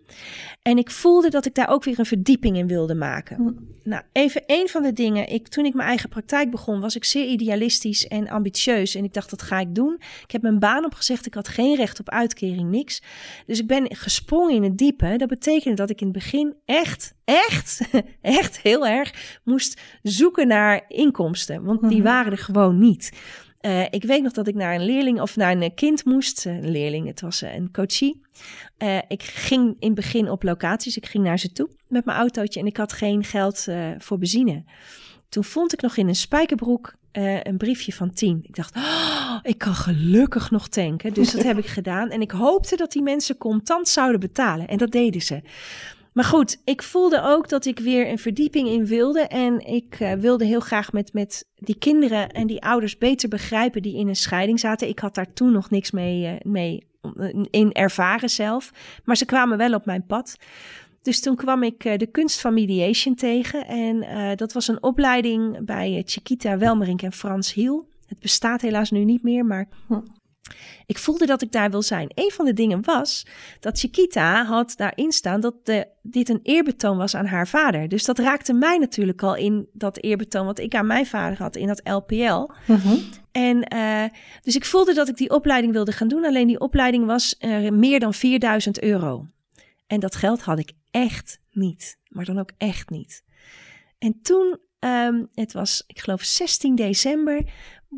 En ik voelde dat ik daar ook weer een verdieping in wilde maken. Hm. Nou, even een van de dingen. Ik, toen ik mijn eigen praktijk begon, was ik zeer idealistisch en ambitieus. En ik dacht, dat ga ik doen. Ik heb mijn baan opgezegd. Ik had geen recht op uitkering, niks. Dus ik ben gesprongen in het diepe. Dat betekende dat ik in het begin echt, echt, <laughs> echt heel erg moest zoeken naar inkomsten. Want die mhm. waren er gewoon niet. Uh, ik weet nog dat ik naar een leerling of naar een kind moest. Een leerling, het was een coachie. Uh, ik ging in het begin op locaties. Ik ging naar ze toe met mijn autootje en ik had geen geld uh, voor benzine. Toen vond ik nog in een spijkerbroek een briefje van 10. Ik dacht, oh, ik kan gelukkig nog tanken. Dus dat heb ik <laughs> gedaan. En ik hoopte dat die mensen contant zouden betalen. En dat deden ze. Maar goed, ik voelde ook dat ik weer een verdieping in wilde. En ik uh, wilde heel graag met, met die kinderen en die ouders beter begrijpen die in een scheiding zaten. Ik had daar toen nog niks mee, uh, mee uh, in ervaren zelf. Maar ze kwamen wel op mijn pad. Dus toen kwam ik de kunst van mediation tegen. En dat was een opleiding bij Chiquita Welmerink en Frans Hiel. Het bestaat helaas nu niet meer, maar hm. Ik voelde dat ik daar wil zijn. Een van de dingen was dat Chiquita had daarin staan dat de, dit een eerbetoon was aan haar vader. Dus dat raakte mij natuurlijk al in dat eerbetoon wat ik aan mijn vader had in dat LPL. Mhm. En uh, dus ik voelde dat ik die opleiding wilde gaan doen. Alleen die opleiding was uh, meer dan 4000 euro. En dat geld had ik echt niet. Maar dan ook echt niet. En toen, um, het was, ik geloof 16 december,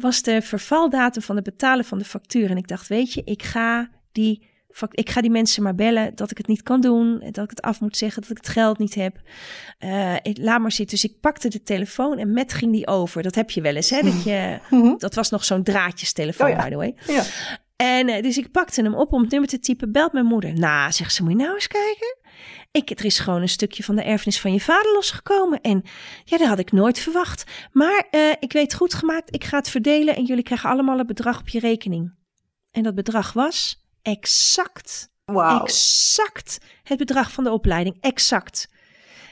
was de vervaldatum van het betalen van de factuur. En ik dacht, weet je, ik ga die, ik ga die mensen maar bellen dat ik het niet kan doen. Dat ik het af moet zeggen, dat ik het geld niet heb. Uh, laat maar zitten. Dus ik pakte de telefoon en met ging die over. Dat heb je wel eens, hè? Dat, <laughs> je, mhm. dat was nog zo'n draadjestelefoon, oh by the way. Ja. En uh, dus ik pakte hem op om het nummer te typen. Belt mijn moeder. Nou, zegt ze, moet je nou eens kijken? Ik, er is gewoon een stukje van de erfenis van je vader losgekomen. En ja, dat had ik nooit verwacht. Maar uh, ik weet goed gemaakt, ik ga het verdelen en jullie krijgen allemaal een bedrag op je rekening. En dat bedrag was exact, wow. exact het bedrag van de opleiding. Exact.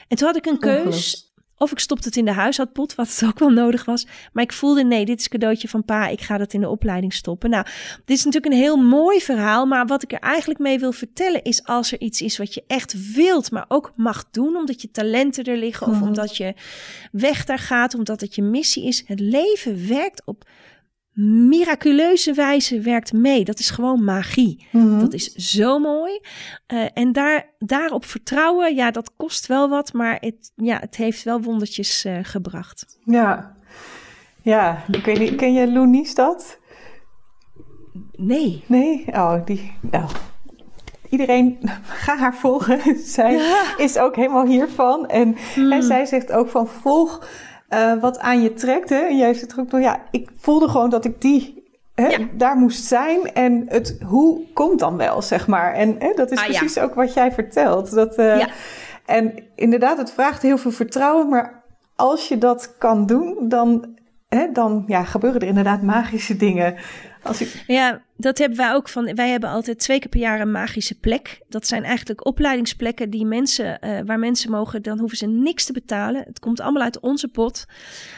En toen had ik een keus. Of ik stopte het in de huishoudpot, wat het <laughs> ook wel nodig was. Maar ik voelde, nee, dit is cadeautje van pa. Ik ga dat in de opleiding stoppen. Nou, dit is natuurlijk een heel mooi verhaal. Maar wat ik er eigenlijk mee wil vertellen is... als er iets is wat je echt wilt, maar ook mag doen... omdat je talenten er liggen... of mhm. omdat je weg daar gaat, omdat het je missie is. Het leven werkt op miraculeuze wijze werkt mee. Dat is gewoon magie. Mhm. Dat is zo mooi. Uh, en daar, daarop vertrouwen, ja, dat kost wel wat, maar het, ja, het heeft wel wondertjes uh, gebracht. Ja, ja. Ik weet niet, ken je Loenies dat? Nee. Nee? Oh, die. Nou. Iedereen, <laughs> ga haar volgen. <laughs> zij is ook helemaal hiervan. En, en hmm. zij zegt ook van volg uh, wat aan je trekt. Hè? En jij er ook nog, ja, ik voelde gewoon dat ik die hè, ja. daar moest zijn. En het hoe komt dan wel, zeg maar. En hè, dat is ah, precies ja. ook wat jij vertelt. Dat, uh, ja. En inderdaad, het vraagt heel veel vertrouwen. Maar als je dat kan doen, dan, dan ja, gebeuren er inderdaad magische dingen. Als. Ja, dat hebben wij ook van. Wij hebben altijd twee keer per jaar een magische plek. Dat zijn eigenlijk opleidingsplekken die mensen, uh, waar mensen mogen, dan hoeven ze niks te betalen. Het komt allemaal uit onze pot.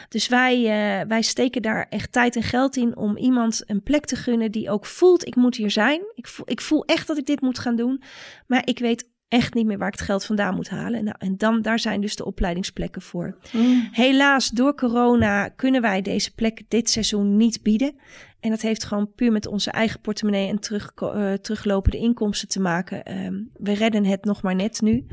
Dus wij, uh, wij steken daar echt tijd en geld in om iemand een plek te gunnen die ook voelt: ik moet hier zijn. Ik voel, ik voel echt dat ik dit moet gaan doen. Maar ik weet echt niet meer waar ik het geld vandaan moet halen. Nou, en dan, daar zijn dus de opleidingsplekken voor. Mm. Helaas, door corona kunnen wij deze plekken dit seizoen niet bieden. En dat heeft gewoon puur met onze eigen portemonnee en terug, uh, teruglopende inkomsten te maken. Um, we redden het nog maar net nu.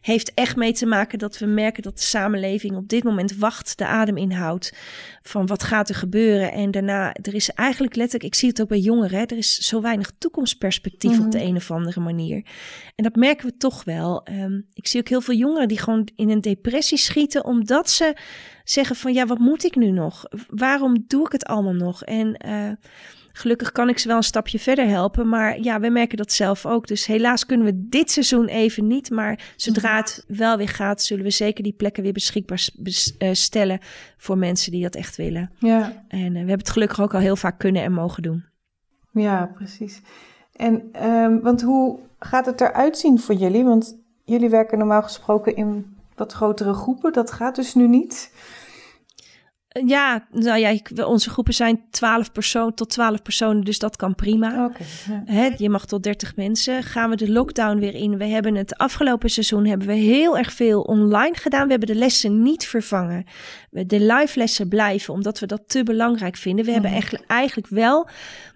Heeft echt mee te maken dat we merken dat de samenleving op dit moment wacht, de adem inhoudt. Van wat gaat er gebeuren? En daarna, er is eigenlijk letterlijk, ik zie het ook bij jongeren, hè, er is zo weinig toekomstperspectief op de mhm. een of andere manier. En dat merken we toch wel. Um, ik zie ook heel veel jongeren die gewoon in een depressie schieten, omdat ze zeggen van ja, wat moet ik nu nog? Waarom doe ik het allemaal nog? En uh, gelukkig kan ik ze wel een stapje verder helpen. Maar ja, we merken dat zelf ook. Dus helaas kunnen we dit seizoen even niet. Maar zodra het wel weer gaat, zullen we zeker die plekken weer beschikbaar uh, stellen voor mensen die dat echt willen. Ja. En uh, we hebben het gelukkig ook al heel vaak kunnen en mogen doen. Ja, precies. En um, want hoe gaat het eruit zien voor jullie? Want jullie werken normaal gesproken in wat grotere groepen. Dat gaat dus nu niet. Ja, nou ja, onze groepen zijn 12 persoon, tot 12 personen, dus dat kan prima. Okay, je mag tot 30 mensen. Gaan we de lockdown weer in? We hebben het afgelopen seizoen hebben we heel erg veel online gedaan. We hebben de lessen niet vervangen. De live lessen blijven, omdat we dat te belangrijk vinden. We hebben mhm. eigenlijk, eigenlijk wel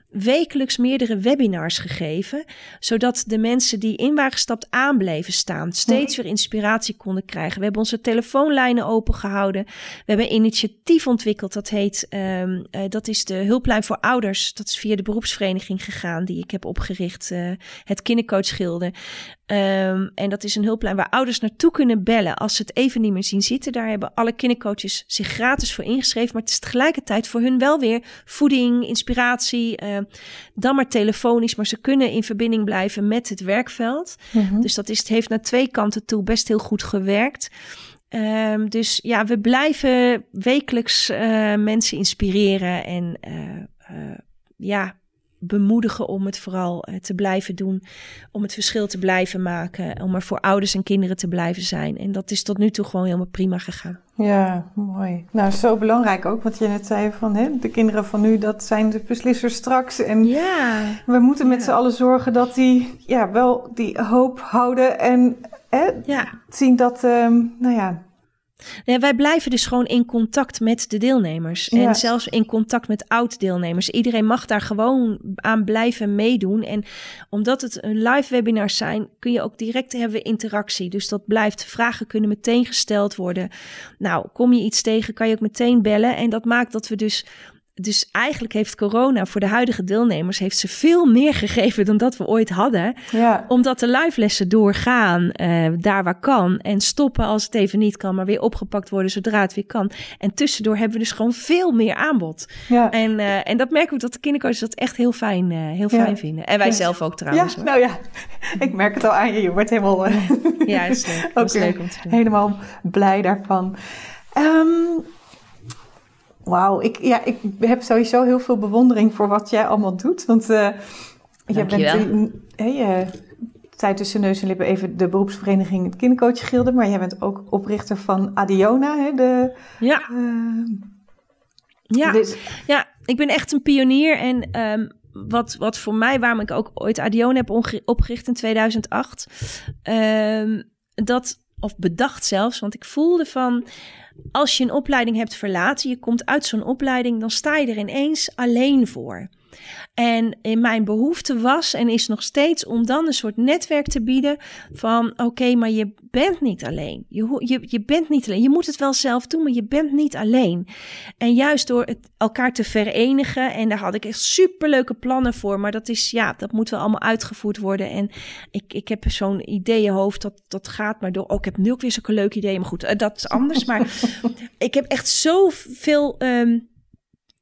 wekelijks meerdere webinars gegeven, zodat de mensen die in waren gestapt aanbleven staan, steeds weer inspiratie konden krijgen. We hebben onze telefoonlijnen opengehouden. We hebben een initiatief ontwikkeld, dat heet, um, uh, dat is de hulplijn voor ouders. Dat is via de beroepsvereniging gegaan, die ik heb opgericht, uh, het kindercoachgilde. Um, en dat is een hulplijn waar ouders naartoe kunnen bellen als ze het even niet meer zien zitten. Daar hebben alle kindercoaches zich gratis voor ingeschreven. Maar het is tegelijkertijd voor hun wel weer voeding, inspiratie. Uh, dan maar telefonisch, maar ze kunnen in verbinding blijven met het werkveld. Mm Dus dat is, het heeft naar twee kanten toe best heel goed gewerkt. Um, dus ja, we blijven wekelijks uh, mensen inspireren en uh, ja, bemoedigen om het vooral uh, te blijven doen. Om het verschil te blijven maken. Om er voor ouders en kinderen te blijven zijn. En dat is tot nu toe gewoon helemaal prima gegaan. Ja, mooi. Nou, zo belangrijk ook. Wat je net zei van hè, de kinderen van nu, dat zijn de beslissers straks. En ja. we moeten met ja. z'n allen zorgen dat die ja, wel die hoop houden. En hè, ja. zien dat, um, nou ja, ja, wij blijven dus gewoon in contact met de deelnemers. En zelfs in contact met oud-deelnemers. Iedereen mag daar gewoon aan blijven meedoen. En omdat het een live webinars zijn, kun je ook direct hebben interactie. Dus dat blijft. Vragen kunnen meteen gesteld worden. Nou, kom je iets tegen, kan je ook meteen bellen. En dat maakt dat we dus dus eigenlijk heeft corona voor de huidige deelnemers heeft ze veel meer <laughs> gegeven dan dat we ooit hadden. Ja. Omdat de live lessen doorgaan uh, daar waar kan. En stoppen als het even niet kan, maar weer opgepakt worden zodra het weer kan. En tussendoor hebben we dus gewoon veel meer aanbod. Ja. En, uh, en dat merken we dat de kindercoaches dat echt heel fijn, uh, heel fijn vinden. En wij zelf ook trouwens. Ja, nou ja, <laughs> ik merk het al aan je. Je wordt helemaal... ja, is leuk. <laughs> Okay. leuk om te doen. Helemaal blij daarvan. Um, Wauw, ik, ja, ik heb sowieso heel veel bewondering voor wat jij allemaal doet. Want uh, je bent hey, uh, zei tussen neus en lippen even de beroepsvereniging het kindercoach gilde, maar jij bent ook oprichter van Adiona, hè, de... Ja. Uh, ja. Dus... ja, ik ben echt een pionier en um, wat, wat voor mij, waarom ik ook ooit Adiona heb opgericht in 2008, um, ehm, dat, of bedacht zelfs, want ik voelde van als je een opleiding hebt verlaten, je komt uit zo'n opleiding, dan sta je er ineens alleen voor. En in mijn behoefte was en is nog steeds om dan een soort netwerk te bieden van oké, maar je bent niet alleen. Je, je, je bent niet alleen. Je moet het wel zelf doen, maar je bent niet alleen. En juist door het elkaar te verenigen, en daar had ik echt superleuke plannen voor, maar dat is ja, dat moet wel allemaal uitgevoerd worden. En ik, ik heb zo'n ideeënhoofd, dat, dat gaat maar door. Oh, ik heb nu ook weer zulke leuke ideeën, maar goed, eh, dat is anders. maar <laughs> ik heb echt zoveel. Um,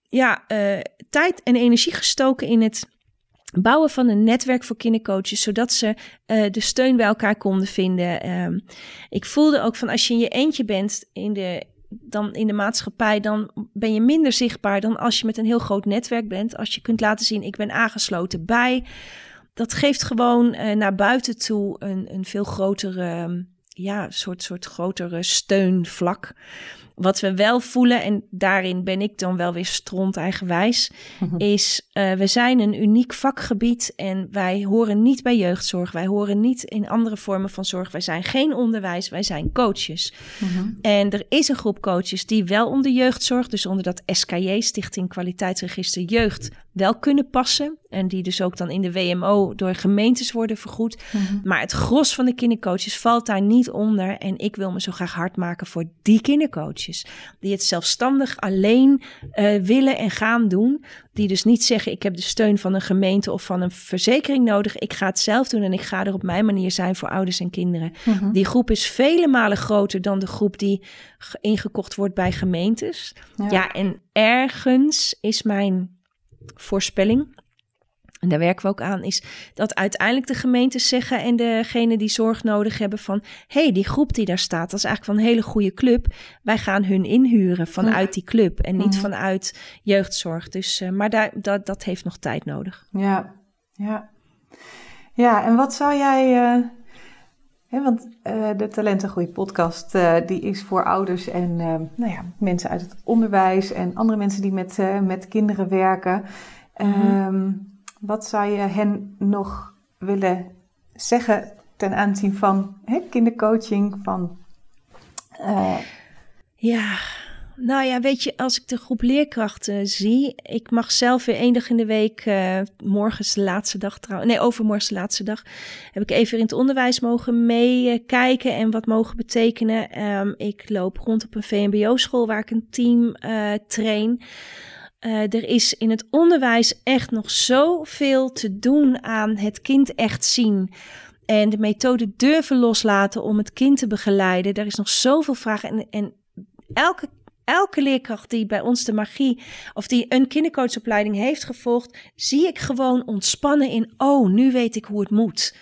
ja, uh, tijd en energie gestoken in het bouwen van een netwerk voor kindercoaches, zodat ze uh, de steun bij elkaar konden vinden. Um, ik voelde ook van als je in je eentje bent in de, dan in de maatschappij, dan ben je minder zichtbaar dan als je met een heel groot netwerk bent. Als je kunt laten zien, ik ben aangesloten bij. Dat geeft gewoon uh, naar buiten toe een, een veel grotere ja, soort, soort grotere steunvlak. Wat we wel voelen, en daarin ben ik dan wel weer stront eigenwijs, mhm. is uh, we zijn een uniek vakgebied en wij horen niet bij jeugdzorg. Wij horen niet in andere vormen van zorg. Wij zijn geen onderwijs, wij zijn coaches. Mhm. En er is een groep coaches die wel onder jeugdzorg, dus onder dat SKJ, Stichting Kwaliteitsregister Jeugd, wel kunnen passen. En die dus ook dan in de WMO door gemeentes worden vergoed. Mhm. Maar het gros van de kindercoaches valt daar niet onder. En ik wil me zo graag hard maken voor die kindercoaches. Die het zelfstandig alleen uh, willen en gaan doen. Die dus niet zeggen: Ik heb de steun van een gemeente of van een verzekering nodig. Ik ga het zelf doen en ik ga er op mijn manier zijn voor ouders en kinderen. Mhm. Die groep is vele malen groter dan de groep die ingekocht wordt bij gemeentes. ja en ergens is mijn voorspelling. En daar werken we ook aan, is dat uiteindelijk de gemeentes zeggen en degene die zorg nodig hebben van, hé, hey, die groep die daar staat, dat is eigenlijk van een hele goede club. Wij gaan hun inhuren vanuit die club en niet vanuit jeugdzorg. Dus, uh, maar daar, dat, dat heeft nog tijd nodig. Ja, ja. Ja, en wat zou jij, uh, hè, want uh, de Talentengroei podcast, die is voor ouders en nou ja, mensen uit het onderwijs en andere mensen die met, met kinderen werken. Mm wat zou je hen nog willen zeggen ten aanzien van hè, kindercoaching? Van, uh... Ja, nou ja, weet je, als ik de groep leerkrachten zie, ik mag zelf weer één dag in de week, uh, de laatste dag trouwens, nee, overmorgen de laatste dag, heb ik even in het onderwijs mogen meekijken en wat mogen betekenen. Um, ik loop rond op een VMBO-school waar ik een team uh, train. Uh, er is in het onderwijs echt nog zoveel te doen aan het kind echt zien. En de methode durven loslaten om het kind te begeleiden. Er is nog zoveel vragen. En, en elke, elke leerkracht die bij ons de magie of die een kindercoachopleiding heeft gevolgd, zie ik gewoon ontspannen in: oh, nu weet ik hoe het moet.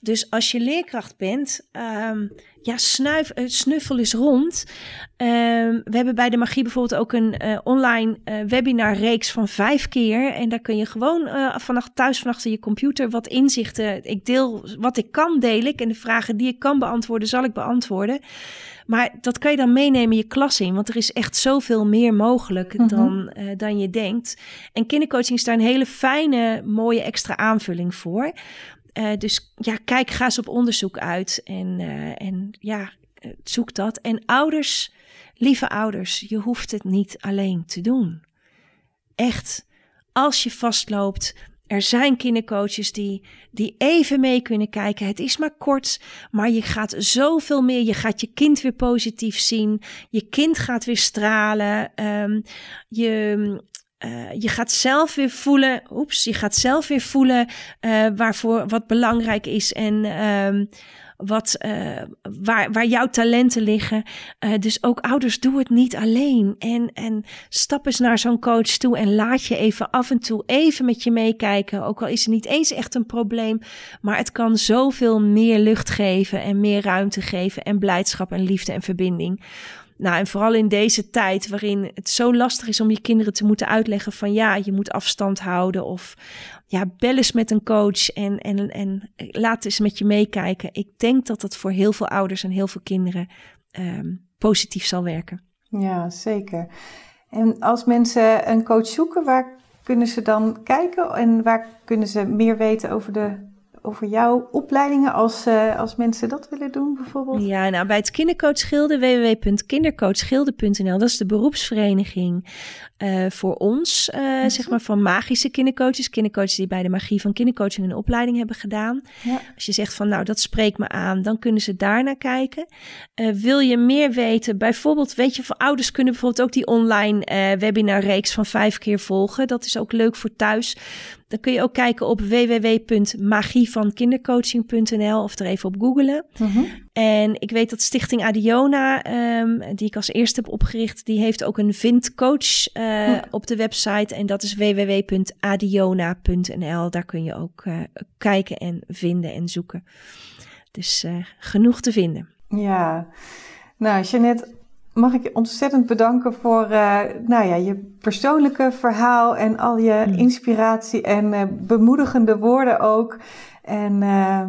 Dus als je leerkracht bent, um, ja, snuif, uh, snuffel is rond. Um, we hebben bij de magie bijvoorbeeld ook een uh, online uh, webinarreeks van vijf keer. En daar kun je gewoon vanaf thuis vanaf je computer wat inzichten. Ik deel wat ik kan, deel ik. En de vragen die ik kan beantwoorden, zal ik beantwoorden. Maar dat kan je dan meenemen je klas in, want er is echt zoveel meer mogelijk mhm. dan, uh, dan je denkt. En kindercoaching is daar een hele fijne, mooie extra aanvulling voor. Uh, dus ja, kijk, ga eens op onderzoek uit en, uh, en ja, zoek dat. En ouders, lieve ouders, je hoeft het niet alleen te doen. Echt, als je vastloopt, er zijn kindercoaches die, die even mee kunnen kijken. Het is maar kort, maar je gaat zoveel meer. Je gaat je kind weer positief zien. Je kind gaat weer stralen. Um, je, uh, je gaat zelf weer voelen, oeps, je gaat zelf weer voelen uh, waarvoor wat belangrijk is en uh, wat, uh, waar, waar jouw talenten liggen. dus ook ouders, doe het niet alleen. En, en stap eens naar zo'n coach toe en laat je even af en toe even met je meekijken. Ook al is het niet eens echt een probleem, maar het kan zoveel meer lucht geven en meer ruimte geven en blijdschap en liefde en verbinding. Nou, en vooral in deze tijd waarin het zo lastig is om je kinderen te moeten uitleggen van ja, je moet afstand houden of ja, bel eens met een coach en, en, en laat eens met je meekijken. Ik denk dat dat voor heel veel ouders en heel veel kinderen um, positief zal werken. Ja, zeker. En als mensen een coach zoeken, waar kunnen ze dan kijken en waar kunnen ze meer weten over de over jouw opleidingen als, uh, als mensen dat willen doen bijvoorbeeld? Ja, nou bij het Kindercoach www.kindercoachgilde.nl, dat is de beroepsvereniging uh, voor ons, uh, zeg maar van magische kindercoaches. Kindercoaches die bij de magie van kindercoaching een opleiding hebben gedaan. Ja. Als je zegt van nou dat spreekt me aan, dan kunnen ze daar naar kijken. wil je meer weten, bijvoorbeeld weet je, voor ouders kunnen bijvoorbeeld ook die online webinarreeks van vijf keer volgen. Dat is ook leuk voor thuis. Dan kun je ook kijken op www.magievankindercoaching.nl of er even op googelen. Mhm. En ik weet dat Stichting Adiona, um, die ik als eerste heb opgericht, die heeft ook een vindcoach uh, op de website. En dat is www.adiona.nl. Daar kun je ook uh, kijken en vinden en zoeken. Dus uh, genoeg te vinden. Ja, nou Jeanette, mag ik je ontzettend bedanken voor uh, nou ja, je persoonlijke verhaal en al je mm. inspiratie en uh, bemoedigende woorden ook. En uh,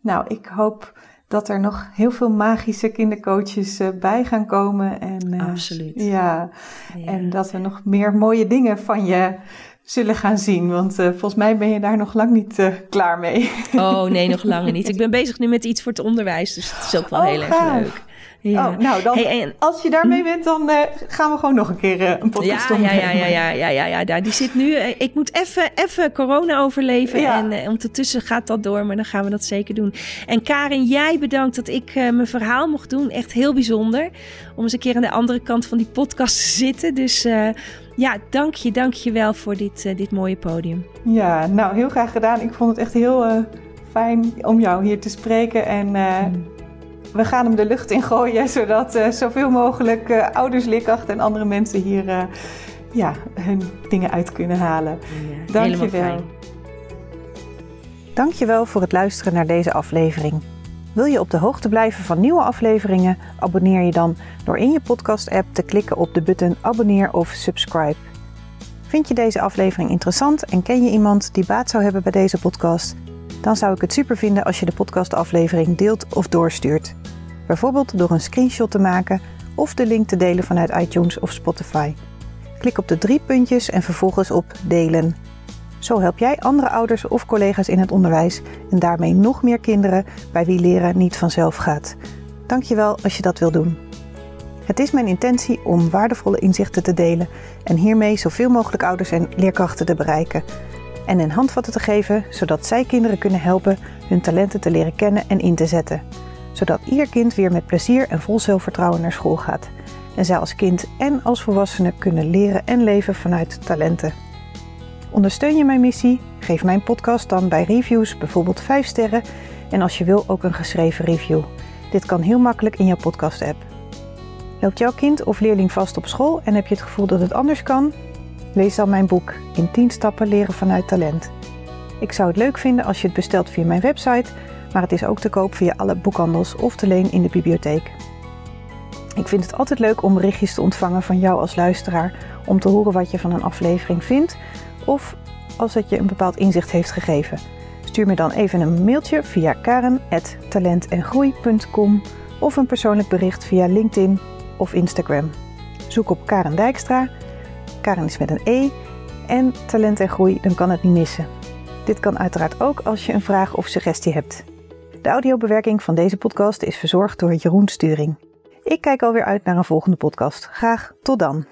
nou, ik hoop dat er nog heel veel magische kindercoaches bij gaan komen. En, Absoluut. Ja, ja, en dat we nog meer mooie dingen van je zullen gaan zien. Want uh, volgens mij ben je daar nog lang niet uh, klaar mee. Oh nee, nog lang niet. <laughs> Ik ben bezig nu met iets voor het onderwijs, dus het is ook wel oh, heel erg leuk. Oh, nou, dan, en, als je daarmee hm? bent, dan eh, gaan we gewoon nog een keer eh, een podcast ja. Ja, ja, ja, ja, ja, ja, die zit nu. Eh, ik moet even corona overleven. En ondertussen gaat dat door, maar dan gaan we dat zeker doen. En Karin, jij bedankt dat ik mijn verhaal mocht doen. Echt heel bijzonder. Om eens een keer aan de andere kant van die podcast te zitten. Dus ja, dank je, dank je wel voor dit, dit mooie podium. Ja, nou, heel graag gedaan. Ik vond het echt heel fijn om jou hier te spreken. En... Hm we gaan hem de lucht in gooien, zodat zoveel mogelijk ouders, leerkrachten en andere mensen hier ja, hun dingen uit kunnen halen. Ja, dank je wel. Dank je wel voor het luisteren naar deze aflevering. Wil je op de hoogte blijven van nieuwe afleveringen? Abonneer je dan door in je podcast-app te klikken op de button abonneer of subscribe. Vind je deze aflevering interessant en ken je iemand die baat zou hebben bij deze podcast? Dan zou ik het super vinden als je de podcastaflevering deelt of doorstuurt. Bijvoorbeeld door een screenshot te maken of de link te delen vanuit iTunes of Spotify. Klik op de drie puntjes en vervolgens op delen. Zo help jij andere ouders of collega's in het onderwijs en daarmee nog meer kinderen bij wie leren niet vanzelf gaat. Dankjewel als je dat wil doen. Het is mijn intentie om waardevolle inzichten te delen en hiermee zoveel mogelijk ouders en leerkrachten te bereiken. En een handvatten te geven zodat zij kinderen kunnen helpen hun talenten te leren kennen en in te zetten. Zodat ieder kind weer met plezier en vol zelfvertrouwen naar school gaat. En zij als kind en als volwassene kunnen leren en leven vanuit talenten. Ondersteun je mijn missie? Geef mijn podcast dan bij reviews bijvoorbeeld 5 sterren en als je wil ook een geschreven review. Dit kan heel makkelijk in jouw podcast-app. Loopt jouw kind of leerling vast op school en heb je het gevoel dat het anders kan? Lees dan mijn boek In 10 stappen leren vanuit talent. Ik zou het leuk vinden als je het bestelt via mijn website, maar het is ook te koop via alle boekhandels of te leen in de bibliotheek. Ik vind het altijd leuk om berichtjes te ontvangen van jou als luisteraar om te horen wat je van een aflevering vindt of als het je een bepaald inzicht heeft gegeven. Stuur me dan even een mailtje via karen.talentengroei.com of een persoonlijk bericht via LinkedIn of Instagram. Zoek op Karen Dijkstra. Karen is met een E. En talent en groei, dan kan het niet missen. Dit kan uiteraard ook als je een vraag of suggestie hebt. De audiobewerking van deze podcast is verzorgd door Jeroen Sturing. Ik kijk alweer uit naar een volgende podcast. Graag tot dan.